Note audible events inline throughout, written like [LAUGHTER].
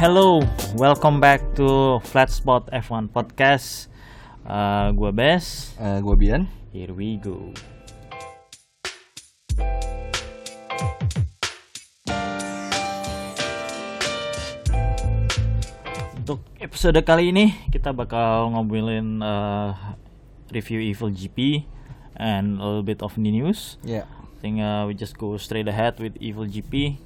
hello, welcome back to Flat Spot F1 Podcast. Uh, gua Bes, Uh, gue Bian. here we go. Untuk episode kali ini kita bakal ngobrolin uh, review Evil GP and a little bit of the news. Ya. I think uh, we just go straight ahead with Evil GP.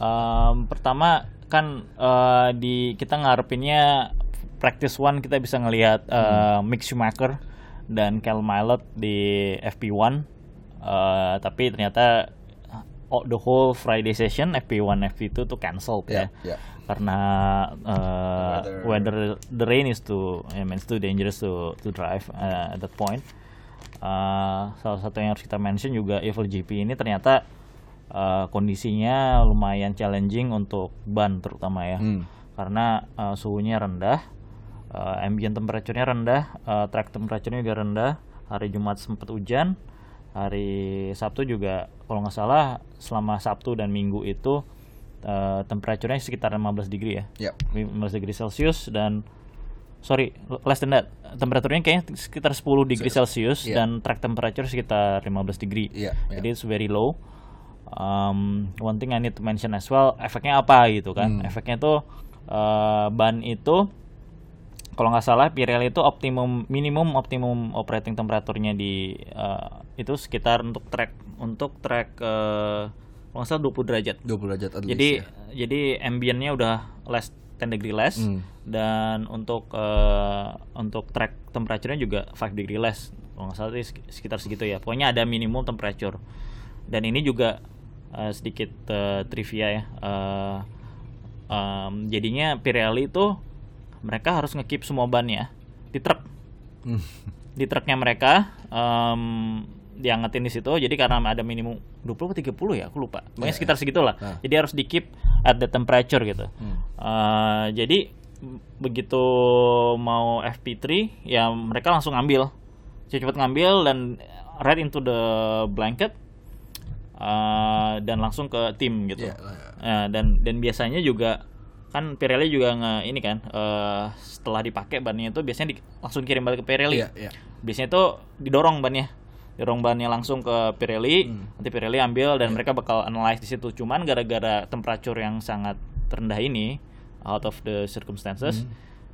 Um, pertama kan uh, di kita ngarepinnya practice one kita bisa ngelihat uh, Mick Schumacher dan Cal Milet di FP1. Uh, tapi ternyata oh, the whole Friday session FP1 FP2 tuh cancel ya. Ya, ya. Karena uh, The weather the rain is too I mean it's too dangerous to to drive uh, at that point. Uh, salah satu yang harus kita mention juga Evil GP ini ternyata uh, kondisinya lumayan challenging untuk ban terutama ya Hmm. karena uh, suhunya rendah uh, ambient temperature-nya rendah uh, track temperature-nya juga rendah hari Jumat sempat hujan hari Sabtu juga kalau nggak salah selama Sabtu dan Minggu itu uh, temperature-nya sekitar 15 degree ya Ya. 15 degree Celcius dan sorry less than that temperaturnya kayaknya sekitar 10 degree Celcius Iya. dan track temperature sekitar 15 degree Iya, iya. jadi it's very low um, one thing I need to mention as well efeknya apa gitu kan Hmm. efeknya tuh uh, ban itu kalau nggak salah Pirelli itu optimum minimum optimum operating temperaturnya di uh, itu sekitar untuk track untuk track uh, kalau nggak salah 20 derajat 20 derajat at least, jadi ya. jadi ambientnya udah less 10 degree less Hmm. dan untuk eh, untuk track temperature-nya juga 5 degree less kalau nggak salah sekitar segitu ya pokoknya ada minimum temperature dan ini juga eh, sedikit eh, trivia ya. Eh, em, jadinya Pirelli itu mereka harus ngekip semua bannya di truk. Hmm. di truknya mereka em, diangetin di situ. Jadi karena ada minimum 20 atau 30 ya aku lupa. Pokoknya Ya, sekitar segitulah. Nah. jadi harus di keep at the temperature gitu. Hmm. Eh, jadi begitu mau FP3 ya mereka langsung ngambil. Cepat ngambil dan right into the blanket eh, dan langsung ke tim gitu Iya, lah, ya. Eh, dan dan biasanya juga kan Pirelli juga nge ini kan eh, setelah dipakai bannya itu biasanya di- langsung kirim balik ke Pirelli Iya, iya. biasanya itu didorong bannya dorong bannya langsung ke Pirelli Hmm. nanti Pirelli ambil Iya. dan mereka bakal analyze di situ cuman gara-gara temperature yang sangat rendah ini out of the circumstances Hmm.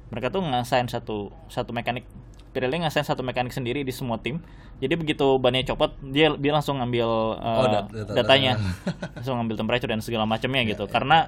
mereka tuh ngassign satu satu mekanik Pirelli ngassign satu mekanik sendiri di semua tim jadi begitu bannya copot dia dia langsung ngambil uh, Oh, dat- data- datanya data. [LAUGHS] langsung ngambil temperature dan segala macamnya Iya, gitu iya, karena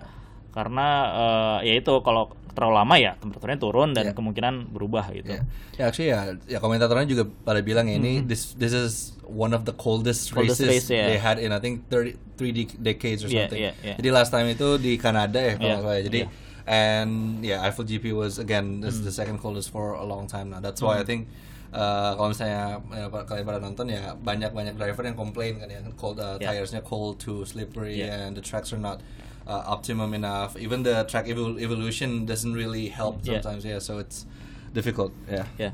karena uh, ya itu kalau terlalu lama ya temperaturnya turun dan Iya. kemungkinan berubah gitu Ya, ya actually ya, ya komentatornya juga pada bilang ya ini this this is one of the coldest, Hmm. Coldest race, races ya. they had in I think 30 three dec- decades or Yeah, something. yeah, yeah. Jadi last time itu di Kanada ya kalau Yeah, nggak salah ya. Jadi yeah. And yeah Eiffel GP was again this is Hmm. the second coldest for a long time now. That's why I think uh, kalau misalnya ya, kalian pada nonton ya banyak banyak driver yang komplain kan ya cold uh, Yeah. tiresnya cold too slippery Yeah. and the tracks are not uh, optimum enough. Even the track evol- evolution doesn't really help Yeah. sometimes. Yeah, so it's difficult. Yeah. ya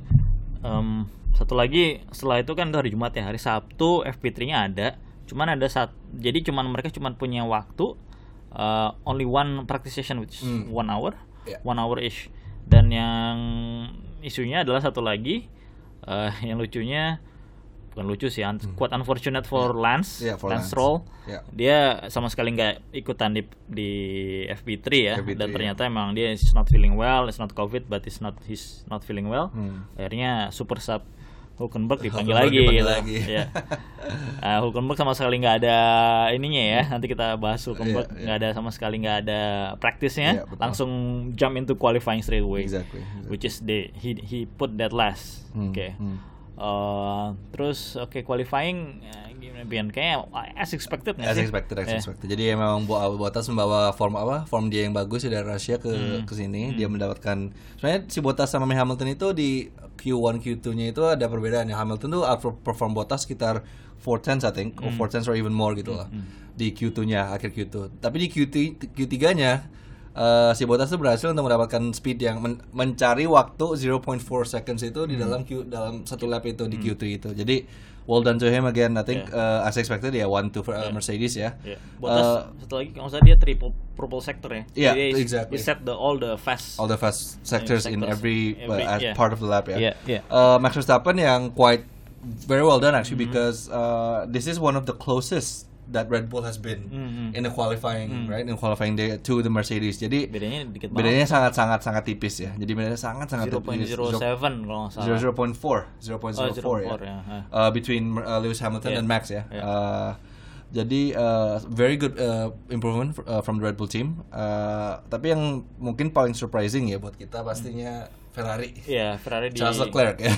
Em, satu lagi setelah itu kan itu hari Jumat ya hari Sabtu FP3-nya ada cuman ada saat jadi cuman mereka cuman punya waktu uh, only one practice session which is Hmm. one hour Ya. one hour ish dan yang isunya adalah satu lagi eh, [LAUGHS] yang lucunya bukan lucu sih un- quite unfortunate for Lance Yeah, for Lance Lance. Stroll Yeah. dia sama sekali nggak ikutan di di FP3 ya FP3, dan ya. ternyata emang dia is not feeling well it's not covid but it's not he's not feeling well Hmm. akhirnya super sub Hulkenberg dipanggil Hulkenberg lagi dipanggil gitu. lagi. ya. [LAUGHS] Ah, Hulkenberg sama sekali nggak ada ininya ya nanti kita bahas Hulkenberg Iya, iya. nggak ada sama sekali nggak ada praktisnya Iya, betul. langsung jump into qualifying straight away Exactly, exactly. which is the he he put that last Hmm, oke hmm. Eh, terus oke qualifying eh, gimana Bian kayaknya as expected nggak As sih? expected, as Ya. expected. Jadi memang Bu Bottas membawa form apa? Form dia yang bagus ya dari Rusia ke Hmm. ke sini. Dia mendapatkan sebenarnya si Bottas sama Hamilton itu di Q1 Q2-nya itu ada perbedaan ya. Hamilton tuh outperform Bottas sekitar 4 tenths I think, or Hmm. 4 tenths or even more gitu lah. Di Q2-nya akhir Q2. Tapi di Q3 Q3-nya eh, si Bottas tuh berhasil untuk mendapatkan speed yang men- mencari waktu 0.4 seconds itu Hmm. di dalam Q dalam satu lap itu di Q3 itu. Jadi well done to him again. I think uh, as expected ya one to uh, Mercedes ya. Ya. Eh, Botas satu lagi kalau salah dia triple purple sector ya. Jadi he- exactly. He set the all the fast. all the fast sectors, in sectors. every, uh, Every- as yeah. part of the lap ya. Yeah, yeah. Uh, Max Verstappen yang quite very well done actually Mm-hmm. because uh, this is one of the closest that Red Bull has been Mhm. in the qualifying right in qualifying day to the Mercedes. Jadi bedanya dikit banget. bedanya sangat sangat sangat tipis ya. Jadi bedanya sangat sangat tipis. 0.07 kalau nggak salah. 0.4 0.04 Oh, ya. 0.4 ya. Ah. Uh, between uh, Lewis Hamilton Yeah. and Max ya. Yeah. Uh, jadi uh, very good uh, improvement fr- uh, from the Red Bull team. Uh, tapi yang mungkin paling surprising ya buat kita pastinya Ferrari. Iya, Ferrari di Charles Leclerc ya.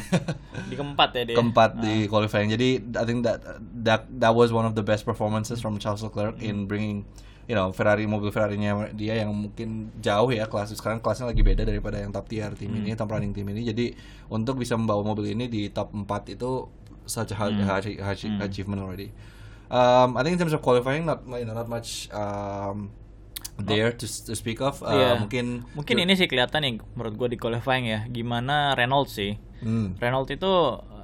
di keempat ya dia. Keempat di qualifying. Jadi I think that that that was one of the best performances from Charles Leclerc in bringing you know Ferrari mobil Ferrari-nya dia yang mungkin jauh ya kelas sekarang kelasnya lagi beda daripada yang top tier tim ini top running tim ini jadi untuk bisa membawa mobil ini di top 4 itu such a hard, hard- hard- achievement already um, I think in terms of qualifying not you know, not much um, there to, to speak of Uh, Iya. mungkin Mungkin ini sih kelihatan nih menurut gua di qualifying ya. Gimana Renault sih? Hmm. Renault itu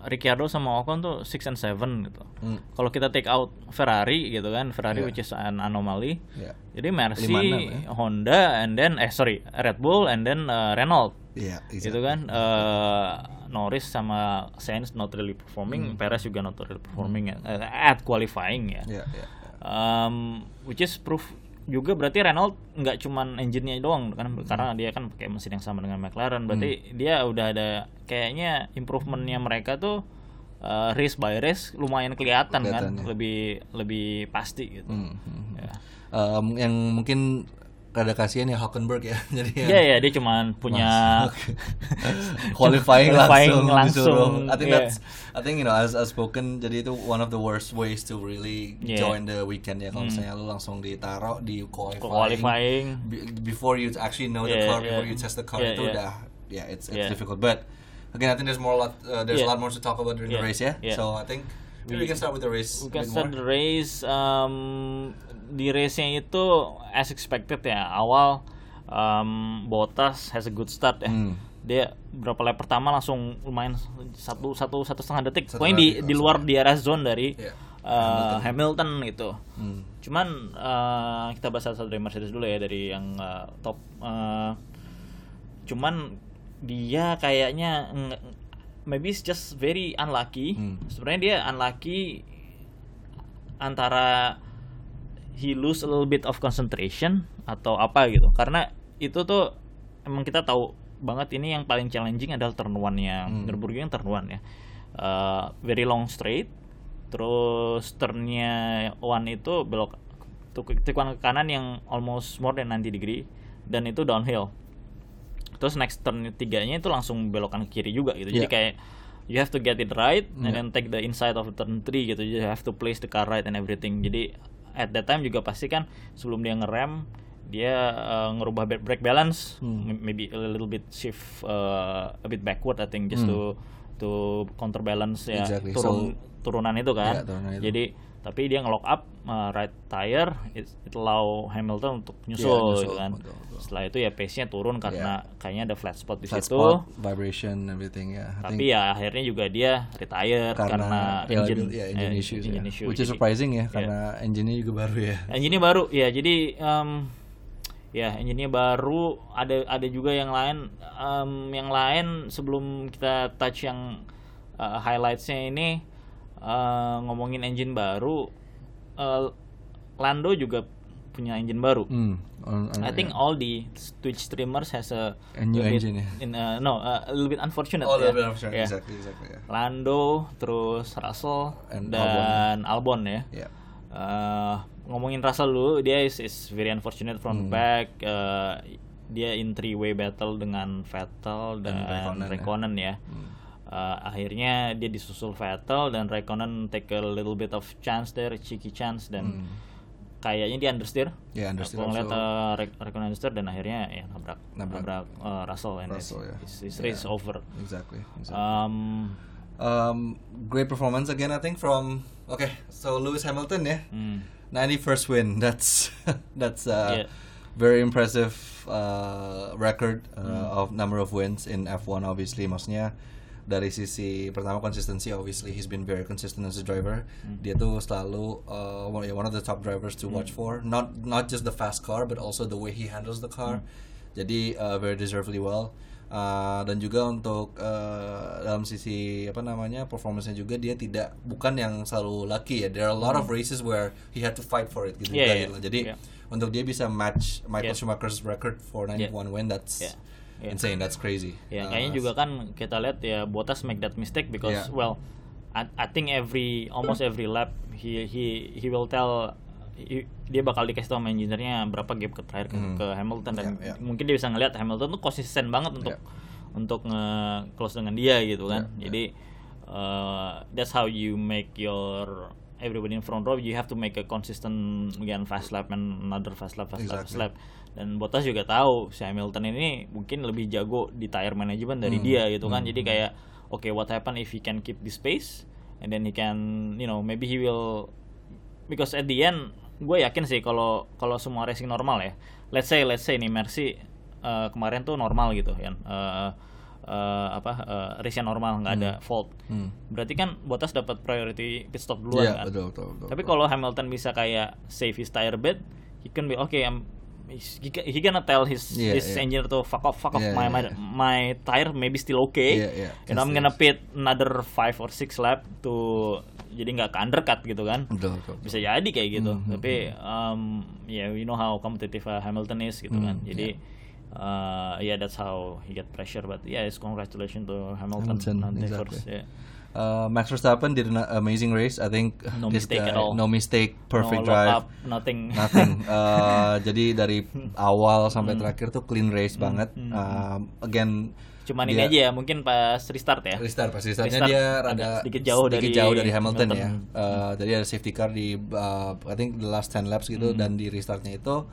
Ricciardo sama Ocon tuh 6 and 7 gitu. Hmm. Kalau kita take out Ferrari gitu kan, Ferrari Yeah. which is an anomaly. ya Jadi Mercy, Lima enam ya. Honda, and then eh sorry Red Bull, and then uh, Renault. Iya, Gitu kan, eh, Norris sama Sainz not really performing, Hmm. Perez juga not really performing ya, eh, at qualifying ya. Iya, iya. Um, which is proof juga berarti Renault nggak cuman engine-nya doang kan Hmm. karena dia kan pakai mesin yang sama dengan McLaren berarti dia udah ada kayaknya improvementnya mereka tuh uh, race by race lumayan kelihatan, kan Kelihatan, ya. lebih lebih pasti gitu Hmm, hmm, hmm. ya Um, yang mungkin rada kasihan ya Hulkenberg ya. [LAUGHS] Jadi ya, Iya ya dia cuman punya [LAUGHS] qualifying, Qualifying langsung, langsung, disuruh. I think yeah. that's I think you know as as spoken jadi itu one of the worst ways to really Yeah. join the weekend ya kalau misalnya lu langsung ditaruh di qualifying, qualifying be- before you actually know the Yeah, car yeah. before you test the car Yeah, itu yeah. udah yeah it's it's Yeah. difficult but again I think there's more a lot uh, there's Yeah. a lot more to talk about during the Yeah, race ya yeah. so I think maybe we, can start with the race We can start more. the race um, di race-nya itu as expected ya awal um, Bottas has a good start ya. Hmm. Dia berapa lap pertama langsung lumayan satu satu satu setengah detik. Satu Pokoknya di di luar di area zone dari Iya. uh, Hamilton. gitu. Hmm. Cuman uh, kita bahas satu dari Mercedes dulu ya dari yang uh, top. Uh, cuman dia kayaknya maybe it's just very unlucky. Hmm. Sebenarnya dia unlucky antara he lose a little bit of concentration atau apa gitu. Karena itu tuh emang kita tahu banget ini yang paling challenging adalah turn one yang Hmm. Nürburgring turn one ya. Uh, very long straight. Terus turnnya one itu belok tikungan ke kanan yang almost more than 90 degree dan itu downhill. Terus next turn tiganya itu langsung belokan ke kiri juga gitu. Jadi Yeah. kayak you have to get it right and Yeah. then take the inside of turn 3 gitu. You have to place the car right and everything. Jadi at that time juga pasti kan sebelum dia ngerem dia uh, ngerubah ba- brake balance, Hmm. maybe a little bit shift uh, a bit backward I think just to to counterbalance ya Hmm. Exactly. turun turunan itu kan. Yeah, turunan itu. Jadi tapi dia nge-lock up uh, right tire it, it allow Hamilton untuk nyusul, Yeah, nyusul, gitu kan. betul, betul. Setelah itu ya pace-nya turun karena kayaknya ada flat spot di Flat situ. spot, vibration, everything ya. I Tapi ya akhirnya juga dia retire karena, engine, reliability- ya, engine eh, issues engine ya. issue. Which is Jadi- surprising ya karena engine-nya juga baru ya. engine baru ya jadi um, ya engine baru ada ada juga yang lain um, yang lain sebelum kita touch yang uh, highlightsnya ini uh, ngomongin engine baru uh, Lando juga punya engine baru Hmm. on- on- I think all the Twitch streamers has a, A new bit engine ya? in, uh, no uh, a little bit unfortunate Oh, ya. lebih unfortunate. Ya. Exactly, exactly. Ya. Lando terus Russell And dan Albon ya Yeah. Uh, ngomongin Russell dulu, dia is, is very unfortunate from the Hmm. back. Uh, dia in three way battle dengan Vettel dan, Dan Raikkonen Raikkonen, ya. ya. Uh, akhirnya dia disusul Vettel dan Raikkonen take a little bit of chance there, cheeky chance dan Hmm. kayaknya dia understeer. Ya, understeer Aku ngeliat uh, Raik- Raikkonen understeer dan akhirnya ya nabrak Nabrak. nabrak, uh, Russell and Russell, his, ya. his, his Yeah. race over. Exactly. exactly. Um, um, great performance again, I think from okay. So Lewis Hamilton ya, hmm. 91st win. [LAUGHS] That's that's uh, Yeah. very impressive uh, record uh, Hmm. of number of wins in F1 obviously maksudnya dari sisi pertama konsistensi obviously he's been very consistent as a driver Hmm. dia tuh selalu uh, one, yeah, one of the top drivers to watch for not not just the fast car but also the way he handles the car jadi uh, very deservedly well Uh, dan juga untuk uh, dalam sisi apa namanya performance-nya juga dia tidak bukan yang selalu lucky ya there are a lot of races where he had to fight for it gitu Hmm. Yeah, juga yeah, gitu loh. jadi yeah. untuk dia bisa match Michael Yeah. Schumacher's record for 91 win that's Yeah. Yeah. insane that's crazy Ya, Uh, kayaknya juga kan kita lihat ya Bottas make that mistake because Yeah. well I, I think every almost every lap he he he will tell he- dia bakal dikasih tahu sama engineer-nya berapa gap ke terakhir ke, Mhm. ke Hamilton dan Yeah, yeah. mungkin dia bisa ngelihat Hamilton tuh konsisten banget untuk untuk nge close dengan dia gitu kan. Yeah, yeah. Jadi uh, that's how you make your everybody in front row you have to make a consistent again fast lap and another fast lap fast lap fast Exactly. lap dan Bottas juga tahu si Hamilton ini mungkin lebih jago di tire management dari Hmm. dia gitu kan. Jadi kayak oke what happen if he can keep this pace and then he can you know maybe he will because at the end gue yakin sih kalau kalau semua racing normal ya. Let's say let's say nih Mercy uh, kemarin tuh normal gitu ya uh, uh, apa uh, race normal nggak ada fault. Hmm. berarti kan Bottas dapat priority pit stop duluan Iya, kan? betul, betul, betul, tapi kalau Hamilton bisa kayak save his tire bed he can be okay I'm he's- he, gonna tell his Yeah, his yeah. engineer to fuck off fuck off Yeah, my, yeah, my yeah. my tire maybe still okay Yeah, yeah. and I'm gonna pit another five or six lap to jadi nggak ke undercut gitu kan betul, betul, betul. bisa jadi kayak gitu Hmm, tapi um, ya we know how competitive uh, Hamilton is gitu kan Hmm, jadi uh, yeah that's how he get pressure but yeah it's congratulations to Hamilton, Hamilton, exactly. first, yeah. Uh, Max Verstappen did an amazing race. I think No this mistake guy- at all. No mistake, perfect no drive. up, nothing [LAUGHS] Nothing. [LAUGHS] Uh, jadi dari awal sampai terakhir tuh clean race banget. Um, again, cuman ini dia- aja ya mungkin pas restart ya Restart pas restartnya Restart dia rada sedikit jauh dari jauh dari Hamilton, ya. Hamilton. Uh, jadi ada safety car di uh, I think the last 10 laps gitu Hmm. dan di restartnya itu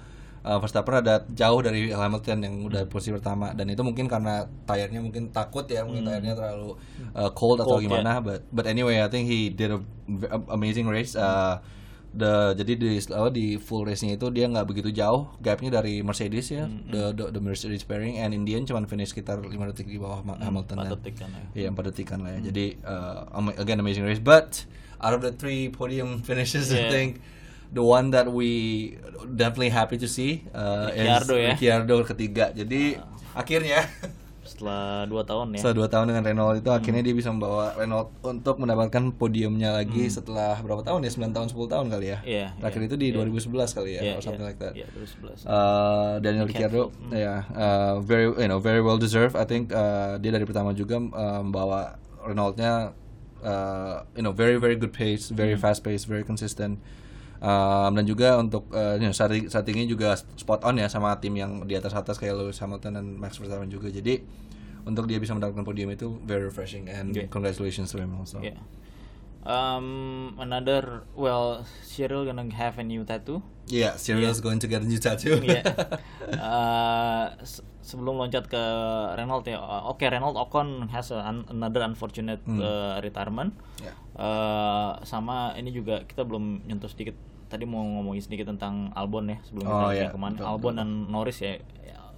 uh, Verstappen ada jauh dari Hamilton yang udah Hmm. posisi pertama dan itu mungkin karena tayarnya mungkin takut ya mungkin tayarnya terlalu uh, cold atau Hmm. Cold, gimana but but anyway I think he did a, amazing race uh, the jadi di apa, di full race-nya itu dia nggak begitu jauh gapnya dari Mercedes ya Hmm, the, the the Mercedes pairing and in the end cuma finish sekitar 5 detik di bawah Ma- Hamilton empat dan- detik kan ya. Iya empat detikan lah ya. Jadi uh, again amazing race. But out of the three podium finishes, I Yeah. think the one that we definitely happy to see uh, Ricciardo ya. Ricciardo ketiga. Jadi akhirnya [LAUGHS] setelah dua tahun ya setelah dua tahun dengan Renault itu akhirnya dia bisa membawa Renault untuk mendapatkan podiumnya lagi setelah berapa tahun ya? 9 tahun 10 tahun kali ya. Iya, Terakhir iya, itu di iya. 2011 kali ya Iya, or something iya, like that. iya, 2011. Uh, Daniel Ricciardo, Canfield. ya, uh, very you know very well deserved. I think uh, dia dari pertama juga uh, membawa Renault-nya, uh, you know very very good pace, very Hmm. fast pace, very consistent. Um, dan juga untuk uh, you know, starting, startingnya juga spot on ya sama tim yang di atas atas kayak Lewis Hamilton dan Max Verstappen juga. Jadi untuk dia bisa mendapatkan podium itu very refreshing and Yeah. congratulations to him also. Yeah. Um, another well, Cyril gonna have a new tattoo. Yeah, Cyril is going to get a new tattoo. Iya. Uh, [LAUGHS] se- sebelum loncat ke Renault ya, uh, oke Renault Ocon has a un- another unfortunate Hmm. uh, retirement. Yeah. Uh, sama ini juga kita belum nyentuh sedikit. Tadi mau ngomongin sedikit tentang Albon ya sebelum Oh, kita iya, ke ke mana. betul, Albon betul. dan Norris ya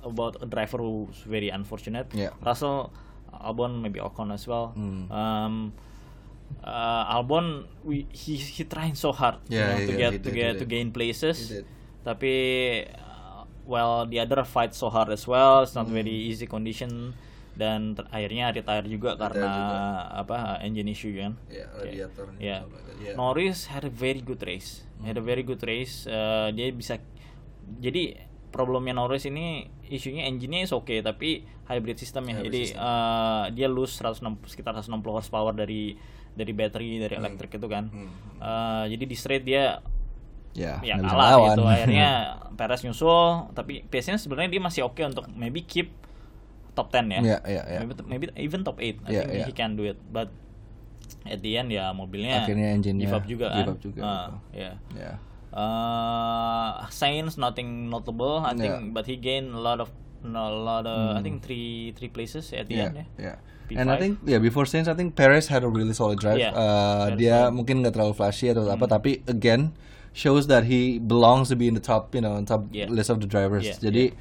about a driver who's very unfortunate. Yeah. Russell, Albon, maybe Ocon as well. Hmm. Um, uh, Albon, we, he he trying so hard you Yeah, know, to yeah, get he to did, get to did. gain places. Did. Tapi uh, well the other fight so hard as well. It's not Hmm. very easy condition dan akhirnya retire juga Retire karena juga. apa engine issue kan. Yeah, Oke. radiator. Yeah. Yeah. Norris had a very good race. Had a very good race. Uh, dia bisa jadi problemnya Norris ini isunya engine-nya is oke tapi hybrid system ya. Hybrid Jadi system. uh, dia lose 160 sekitar 160 horsepower dari dari battery dari Hmm. elektrik itu kan. Hmm. Uh, jadi di straight dia Ya, ya bisa kalah gitu akhirnya [LAUGHS] Perez nyusul tapi pace-nya sebenarnya dia masih oke untuk maybe keep top 10 ya Iya, iya, iya. maybe, maybe even top 8 I Iya, think iya. he can do it but at the end ya mobilnya Akhirnya engine-nya give up juga give kan up juga, Ah, betul. ya Ya. uh, Sainz nothing notable I think Yeah. but he gained a lot of no, a lot of I Hmm. think three three places at the Yeah, end ya yeah. P5. And I think yeah before Sainz I think Perez had a really solid drive. Yeah, Uh, dia solid. mungkin nggak terlalu flashy atau apa tapi again shows that he belongs to be in the top, you know, top Yeah. list of the drivers. Yeah, Jadi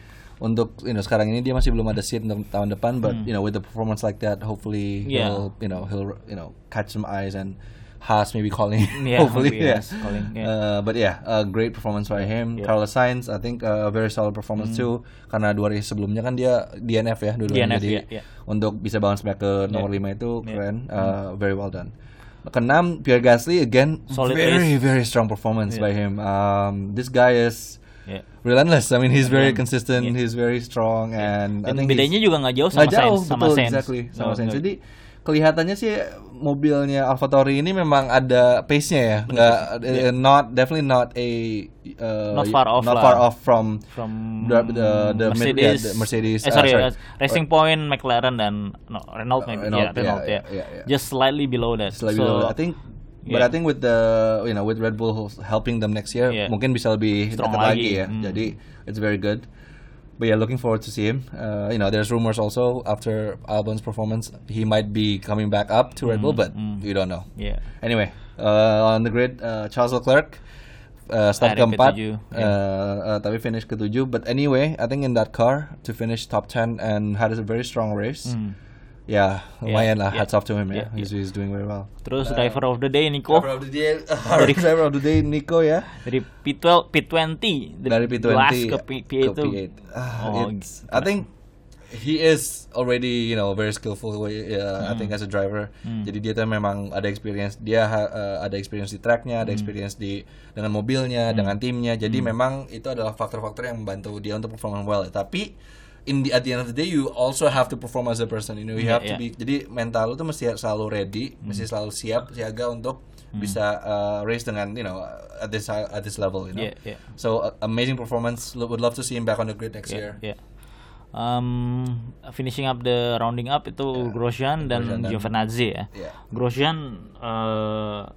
untuk you know sekarang ini dia masih belum ada seat untuk tahun depan, but you know with the performance like that, hopefully Hmm. Yeah. he'll you know he'll you know catch some eyes and Haas maybe calling. [LAUGHS] Yeah, [LAUGHS] hopefully, yeah. Haas calling, yeah. Uh, but yeah, a great performance by him. Yeah. Carlos Sainz, I think uh, a very solid performance too. Karena dua race sebelumnya kan dia DNF ya. DNF, Jadi yeah, yeah. untuk bisa bounce back ke nomor Yeah. 5 itu Yeah. keren. Uh, Very well done. Keenam Pierre Gasly again Solid very race. very strong performance Yeah. by him. Um, this guy is Yeah. relentless. I mean he's very Yeah. consistent. Yeah. He's very strong and I think bedanya juga nggak jauh sama nggak jauh, Sainz, sama betul, Sainz. exactly, sama Sainz. no. Jadi kelihatannya sih mobilnya AlphaTauri ini memang ada pace-nya ya, nggak uh, not definitely not a uh, Not far off not lah. far off from from the the, the mid- Mercedes, yeah, the Mercedes eh, uh, sorry, sorry. uh, Racing Point, McLaren dan no, Renault Uh, maybe, Renault, yeah, Renault, yeah, yeah, yeah, yeah. just slightly below that. Slightly so, below that. I think, but. I think with the you know with Red Bull helping them next year, Yeah. mungkin bisa lebih Strong dekat lagi. lagi, ya. hmm. Jadi it's very good. But yeah, looking forward to see him. Uh, you know, there's rumors also after Albon's performance, he might be coming back up to Red Bull, but you don't know. yeah. Anyway, uh, on the grid, uh, Charles Leclerc uh, start keempat, ketujuh, uh, uh, tapi finish ketujuh. But anyway, I think in that car to finish top 10 and had a very strong race. Hmm. Yeah, lumayan lah. yeah. Hats off to him. Yeah, Yeah, he's, he's doing very well. Terus driver of the day Nico Driver of the day, [LAUGHS] driver of the day Nico ya. dari P12 P20 the Dari P20 last ke P, P8 ke itu. P8. Ah, Oh, it's- I think he is already you know very skillful uh, I Hmm. think as a driver. Jadi dia tuh memang ada experience dia uh, ada experience di tracknya, Hmm. ada experience di dengan mobilnya, dengan timnya. Jadi memang itu adalah faktor-faktor yang membantu dia untuk perform well. Tapi in the at the end of the day you also have to perform as a person. You know you Yeah, have to yeah. be jadi mental lu tuh mesti selalu ready, Hmm. mesti selalu siap siaga untuk bisa uh, race dengan you know at this at this level. You know. Yeah, yeah. So uh, amazing performance. Would love to see him back on the grid next year. Yeah. Um, finishing up the rounding up itu Grosjean dan Grosjean dan- Giovinazzi ya. Yeah. Grosjean uh,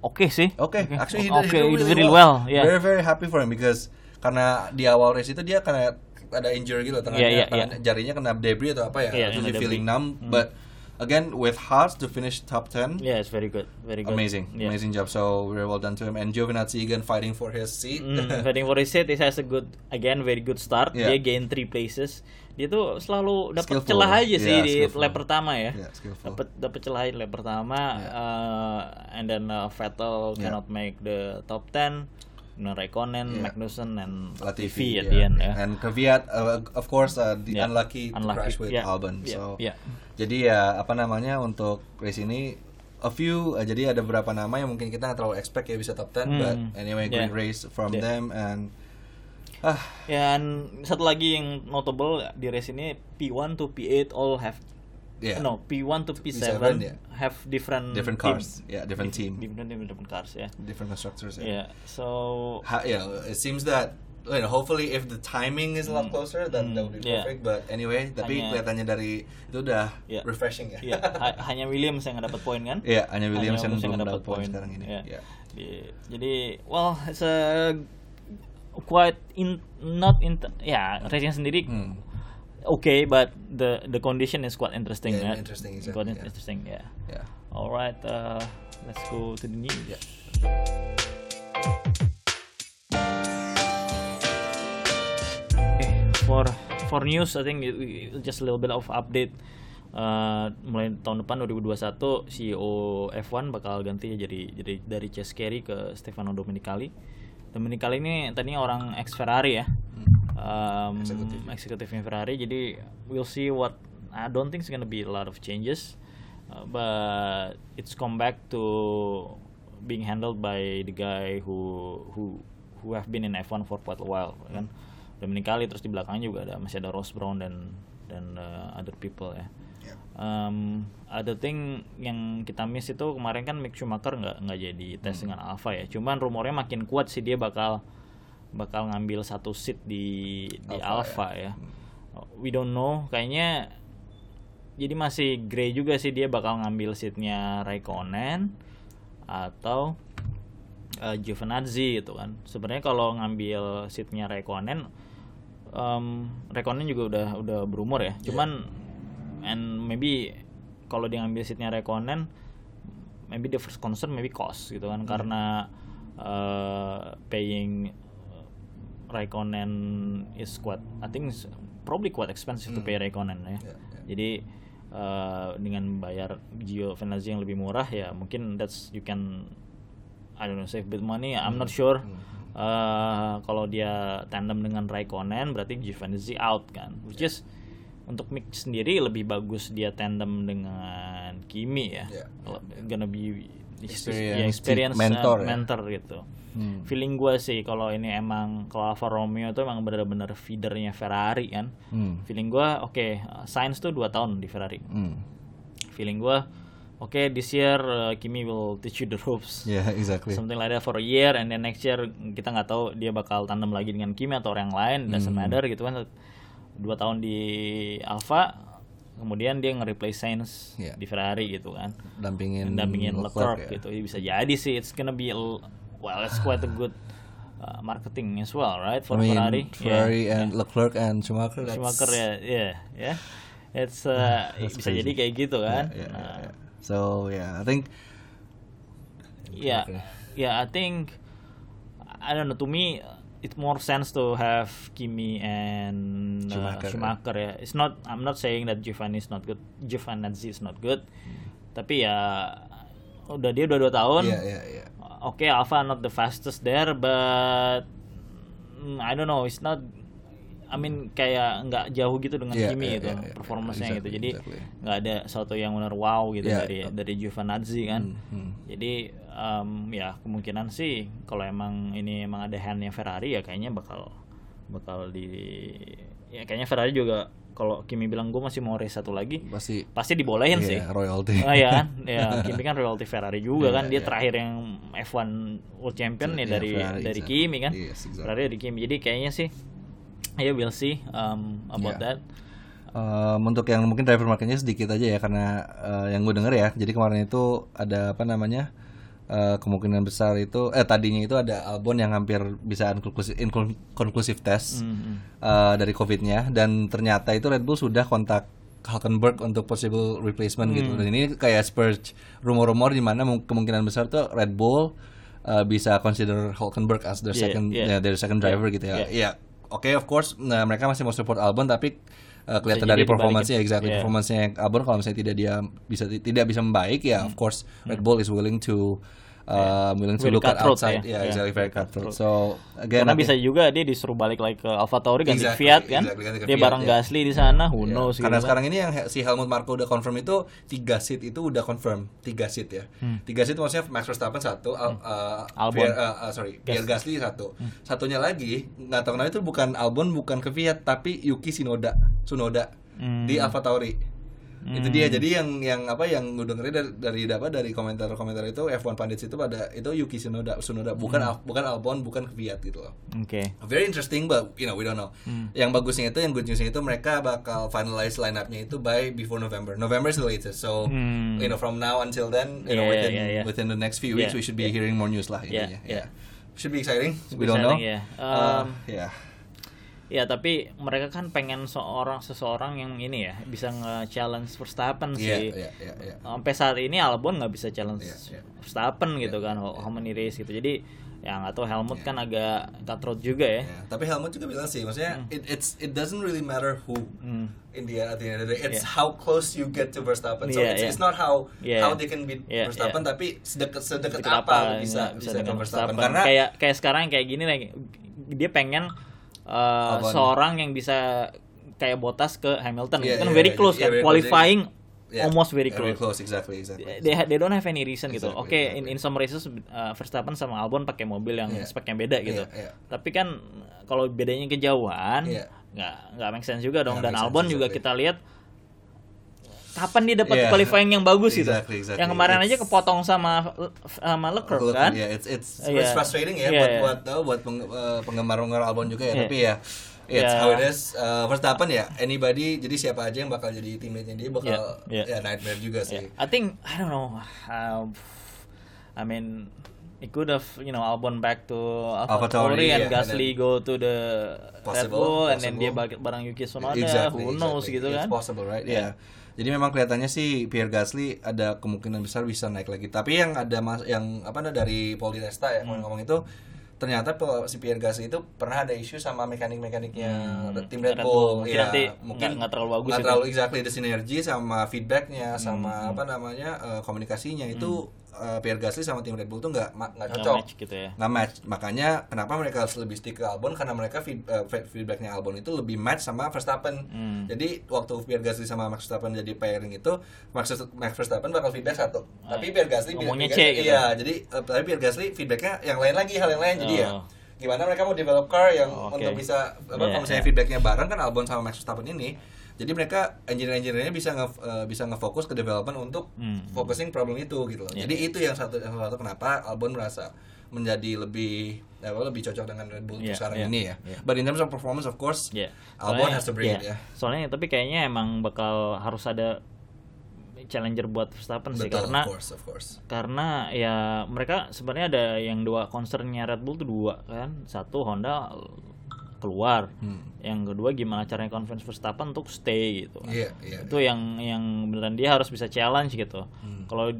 oke sih. Okay, actually he Oke, did, he he did did really, really well. well. Yeah. Very very happy for him because karena di awal race itu dia karena ada injury gitu tangannya, Yeah, yeah, tangannya- jarinya kena debris atau apa ya, Yeah, terus kena dia feeling numb. But again with Haas to finish top 10 Yeah, it's very good. Very good. amazing Yeah. amazing job so very well done to him and Giovinazzi again fighting for his seat Mm, fighting for his seat, he has a good, again very good start. Yeah. Dia gain three places. Dia tuh selalu dapat celah aja sih Yeah, di skillful. lap pertama ya. Yeah. Dapat dapat celah di lap pertama, uh, and then uh, Vettel Yeah. cannot make the top 10. Nah, Raikkonen, Yeah. Magnussen, and Latifi Latifi at the yeah. end ya. and Kvyat uh, of course uh, the Yeah. unlucky, Unlucky, crash with yeah, Albon yeah, so yeah. jadi ya apa namanya untuk race ini a few uh, jadi ada beberapa nama yang mungkin kita nggak terlalu expect ya bisa top 10 Hmm. but anyway great Yeah. race from Yeah. them and ah Dan satu lagi yang notable di race ini P1 to P8 all have Yeah. no P1 to P7, P7, yeah. have different different team. cars yeah different team different different, different cars ya. different constructors yeah. Yeah. So Ha- yeah it seems that you know, hopefully if the timing is a lot closer that, that would be. Yeah. perfect but anyway tapi Hanya- kelihatannya dari itu udah Yeah. refreshing ya ya ha- hanya Williams yang dapat poin kan? Iya, hanya Williams yang nggak belum dapat poin sekarang ini. Ya. Iya. Di- Jadi, well, it's a quite in not in ya racing sendiri Hmm. Okay, but the the condition is quite interesting. Yeah, ya. interesting, exactly, Quite yeah. interesting, ya. yeah. Alright, uh, let's go to the news. Yeah. Okay, for for news, I think it- it- just a little bit of update. Uh, mulai tahun depan 2021 CEO F1 bakal ganti jadi jadi dari Chase Carey ke Stefano Domenicali. Domenicali ini tadinya orang ex Ferrari ya, um, Eksekutif. eksekutifnya Ferrari. Jadi we'll see what I don't think it's gonna be a lot of changes, uh, but it's come back to being handled by the guy who who who have been in F1 for quite a while kan. Domenicali terus di belakangnya juga ada masih ada Ross Brown dan dan uh, other people ya. Yeah. Um, other thing yang kita miss itu kemarin kan Mick Schumacher nggak nggak jadi tes dengan Alfa ya. Cuman rumornya makin kuat sih dia bakal bakal ngambil satu seat di di Alfa, Alfa ya. We don't know. Kayaknya jadi masih grey juga sih dia bakal ngambil seatnya Raikkonen atau uh, Giovinazzi gitu kan. Sebenarnya kalau ngambil seatnya Raikkonen, um, Raikkonen juga udah udah berumur ya. Cuman and maybe kalau dia ngambil seatnya Raikkonen, maybe the first concern maybe cost gitu kan karena uh, paying Raikkonen is quite I think probably quite expensive to pay Raikkonen ya. Yeah, yeah. Jadi uh, dengan bayar Giovinazzi yang lebih murah ya mungkin that's you can I don't know save bit money I'm not sure. Uh, kalau dia tandem dengan Raikkonen berarti Giovinazzi out kan. Which is untuk Mick sendiri lebih bagus dia tandem dengan Kimi ya. Yeah, Gonna be Experience, experience mentor uh, ya. mentor gitu. Hmm. Feeling gue sih kalau ini emang kalau Alfa Romeo itu emang benar-benar feedernya Ferrari kan. Hmm. Feeling gue oke Sainz tuh 2 tahun di Ferrari. Hmm. Feeling gue oke this year uh, Kimi will teach you the ropes. [LAUGHS] Yeah, exactly. Something like that for a year and then next year kita nggak tahu dia bakal tandem lagi dengan Kimi atau orang lain doesn't Hmm. matter gitu kan. Dua tahun di Alfa kemudian dia nge-replace Sainz Yeah. di Ferrari gitu kan. Dampingin Dampingin Leclerc ya. gitu. Ya, bisa jadi sih it's gonna be well it's quite a good uh, marketing as well right for I mean, Ferrari. Ferrari Yeah. and Leclerc and Schumacher. That's, Schumacher ya, ya, ya. It's uh, [LAUGHS] That's bisa jadi crazy. kayak gitu kan. Yeah, yeah, Nah, yeah, yeah. So yeah, I think yeah, Okay. yeah. I think I don't know. To me, it more sense to have Kimi and uh, Schumacher, Schumacher. ya. It's not. I'm not saying that Giovanni is not good. Giovinazzi is not good. Tapi ya udah dia udah dua tahun. yeah, yeah, yeah. Oke, Alpha not the fastest there, but mm, I don't know. It's not. I mean kayak nggak jauh gitu dengan Yeah, Kimi yeah, gitu, yeah, yeah, performance-nya gitu. exactly, Jadi exactly. nggak ada sesuatu yang benar wow gitu Yeah. dari dari Giovinazzi kan. Hmm. Jadi em, ya kemungkinan sih kalau emang ini emang ada handnya Ferrari ya kayaknya bakal bakal di ya kayaknya Ferrari juga kalau Kimi bilang gue masih mau race satu lagi Pasti pasti dibolehin Iya, sih. royalty. Oh ya kan, [LAUGHS] ya Kimi kan royalty Ferrari juga Iya, kan, dia iya. terakhir yang F1 World Champion ya Iya, dari Ferrari, dari exactly. Kimi kan, Yes, exactly. Ferrari dari Kimi. Jadi kayaknya sih, ya we'll see um, about Yeah. that. Um, untuk yang mungkin driver marketnya sedikit aja ya karena uh, yang gue denger ya jadi kemarin itu ada apa namanya uh, kemungkinan besar itu eh tadinya itu ada Albon yang hampir bisa inconclusive, inconclusive test Mhm. uh, dari covidnya dan ternyata itu Red Bull sudah kontak Hulkenberg untuk possible replacement gitu Hmm. dan ini kayak spurge rumor-rumor di mana mung- kemungkinan besar tuh Red Bull uh, bisa consider Hulkenberg as their Yeah, second yeah. ya, their second driver gitu ya yeah. ya oke of course nah, mereka masih mau support Albon tapi uh, kelihatan dari performance-nya exactly Yeah. performance-nya yang Albon kalau misalnya tidak dia bisa tidak bisa membaik ya Hmm. of course Red Bull is willing to uh, willing to Very look at outside ya. yeah, Yeah, exactly very cutthroat so again Karena think- bisa juga dia disuruh balik lagi ke Alfa Tauri ganti Exactly, Fiat kan, exactly, ganti ke dia Fiat, bareng ya. Gasly di sana, who Ya, knows Karena gitu sekarang ini yang si Helmut Marko udah confirm itu tiga seat itu udah confirm tiga seat ya. Tiga seat maksudnya Max Verstappen satu, Al- uh, Hmm. Albon. Pierre- uh, uh, sorry Pierre Gasly satu. Satunya lagi nggak tahu kenapa itu bukan Albon bukan ke Fiat tapi Yuki Tsunoda, Tsunoda Hmm. di Alfa Tauri. Itu dia. Jadi yang yang apa yang gue dengerin dari dari apa dari komentar-komentar itu F1 Pandits itu pada itu Yuki Tsunoda, Tsunoda bukan Hmm. Al- bukan Albon bukan ke Fiat gitu loh. Oke. Very interesting, but you know we don't know. Hmm. Yang bagusnya itu, yang good newsnya itu mereka bakal finalize line-up-nya itu by before November. November is the latest, so Hmm. you know from now until then, you know Yeah, within yeah, yeah. within the next few weeks Yeah, we should be hearing more news lah Yeah, intinya. yeah. Should be exciting. Should we be don't know. exciting, yeah. Uh, Um, yeah. Ya tapi mereka kan pengen seorang seseorang yang ini ya bisa nge-challenge Verstappen Iya, sih. iya, iya, iya. Sampai saat ini Albon nggak bisa challenge Iya, iya. Verstappen gitu kan, how how many race gitu. Jadi ya nggak tahu Helmut kan agak cutthroat juga ya. Yeah. Tapi Helmut juga bilang sih, maksudnya it, it's it doesn't really matter who Hmm. in the at the end of the day. It's Yeah. how close you get to Verstappen. So Yeah, it's, yeah. it's not how Yeah. how they can beat Yeah, Verstappen, yeah. tapi sedekat sedekat apa, lu bisa bisa, ke dengan Verstappen. Verstappen. Karena kayak kayak sekarang kayak gini lagi dia pengen uh, seorang yang bisa kayak Bottas ke Hamilton Yeah, kan yeah, very yeah, close yeah, kan very close. qualifying Yeah, almost very yeah, close. exactly, exactly. They, they don't have any reason gitu. Exactly, Oke, exactly. in, in some races uh, Verstappen sama Albon pakai mobil yang Yeah. speknya beda gitu. Yeah, yeah. Tapi kan kalau bedanya kejauhan, Yeah. nggak nggak make sense juga dong. Nggak Dan sense, Albon juga exactly. kita lihat kapan dia dapat Yeah. qualifying yang bagus gitu. Exactly, exactly. Yang kemarin aja It's- kepotong sama sama Leclerc kan. yeah, it's it's Iya. it's frustrating ya Iya, buat iya. buat buat peng- eh, penggemar-penggemar Albon juga ya. Iya. Tapi ya it's Yeah. how it is. Uh, Verstappen ya anybody jadi siapa aja yang bakal jadi teammate-nya dia bakal Yeah, yeah. ya nightmare juga sih. Yeah. I think I don't know. Uh, I mean, it could have you know Albon back to AlphaTauri, and yeah, Gasly and go to the Red Possible, Bull and then possible. dia bareng Yuki Tsunoda. Exactly, Who knows exactly. gitu It's kan? possible, right? Yeah. Yeah. Jadi memang kelihatannya sih Pierre Gasly ada kemungkinan besar bisa naik lagi. Tapi yang ada mas yang apa nah, dari Paul Di Resta ya Hmm. ngomong itu ternyata si Pierre Gasly itu pernah ada isu sama mekanik-mekaniknya tim Red Hmm. Bull. Mungkin Iya, nanti mungkin nggak- terlalu bagus nggak. Hmm, terlalu exactly the synergy sama feedbacknya sama apa namanya eh, komunikasinya itu eh, Pierre Gasly sama tim Red Bull tuh nggak nggak Nggak cocok match gitu ya. nggak match makanya kenapa mereka harus lebih stick ke Albon karena mereka feed, fe- feedbacknya Albon itu lebih match sama Verstappen Hmm. jadi waktu Pierre Gasly sama Max Verstappen jadi pairing itu Max, Max Verstappen bakal feedback satu tapi Pierre Gasly Ngomongnya Pierre C gitu. iya jadi eh, tapi Pierre Gasly feedbacknya yang lain lagi hal yang lain jadi ya Oh. gimana mereka mau develop car yang Oke. untuk bisa apa Iya, kalau misalnya iya. feedbacknya bareng kan Albon sama Max Verstappen ini jadi mereka engineer-engineernya bisa nge, eh, bisa ngefokus ke development untuk Hmm. focusing problem itu gitu loh. Iya. Jadi itu yang satu yang satu kenapa Albon merasa menjadi lebih apa, lebih cocok dengan Red Bull Iya, sekarang iya, ini ya. iya. But in terms of performance of course Iya. Albon Soalnya- has to bring iya. it ya. Soalnya tapi kayaknya emang bakal harus ada challenger buat Verstappen sih karena of course, of course. karena ya mereka sebenarnya ada yang dua concernnya Red Bull tuh dua kan satu Honda keluar Hmm. yang kedua gimana caranya convince Verstappen untuk stay gitu kan. Iya, iya. itu yang yang beneran dia harus bisa challenge gitu Hmm. kalau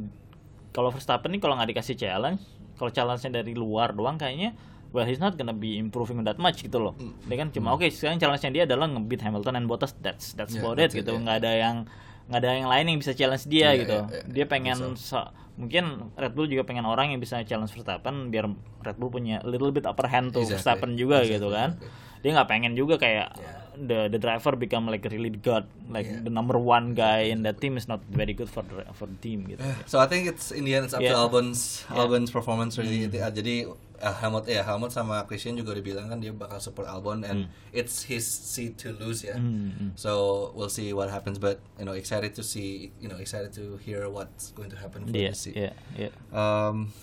kalau Verstappen nih kalau nggak dikasih challenge kalau challenge-nya dari luar doang kayaknya well he's not gonna be improving that much gitu loh Hmm. dia kan cuma oke sekarang challenge-nya dia adalah ngebeat Hamilton and Bottas that's that's Yeah, about it it, gitu yeah. nggak ada yang nggak ada yang lain yang bisa challenge dia Iya, gitu iya, iya, dia pengen sa- mungkin Red Bull juga pengen orang yang bisa challenge Verstappen biar Red Bull punya little bit upper hand tuh Exactly. Verstappen juga Exactly, gitu kan exactly. Dia nggak pengen juga kayak Yeah. the the driver become like really the god like Yeah. the number one guy in that team is not very good for the for the team gitu So I think it's in the end it's up to Yeah. Albon's Yeah. Albon's performance really. Uh, Jadi uh, Helmut ya Helmut sama Christian juga udah bilang kan dia bakal support Albon and it's his seat to lose ya. Hmm, So we'll see what happens but you know excited to see you know excited to hear what's going to happen for yeah this seat. yeah yeah Um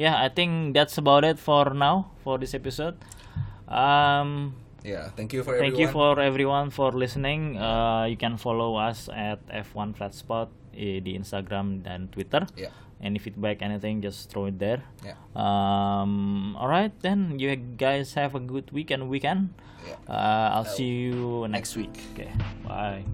yeah I think that's about it for now for this episode um yeah, thank you for Thank you everyone. for everyone for listening. Uh, you can follow us at F1 Flatspot eh, di Instagram dan Twitter. Yeah. Any feedback, anything, just throw it there. Yeah. Um, all right, then you guys have a good week and weekend. Yeah. Uh, I'll see you next week. Okay, bye.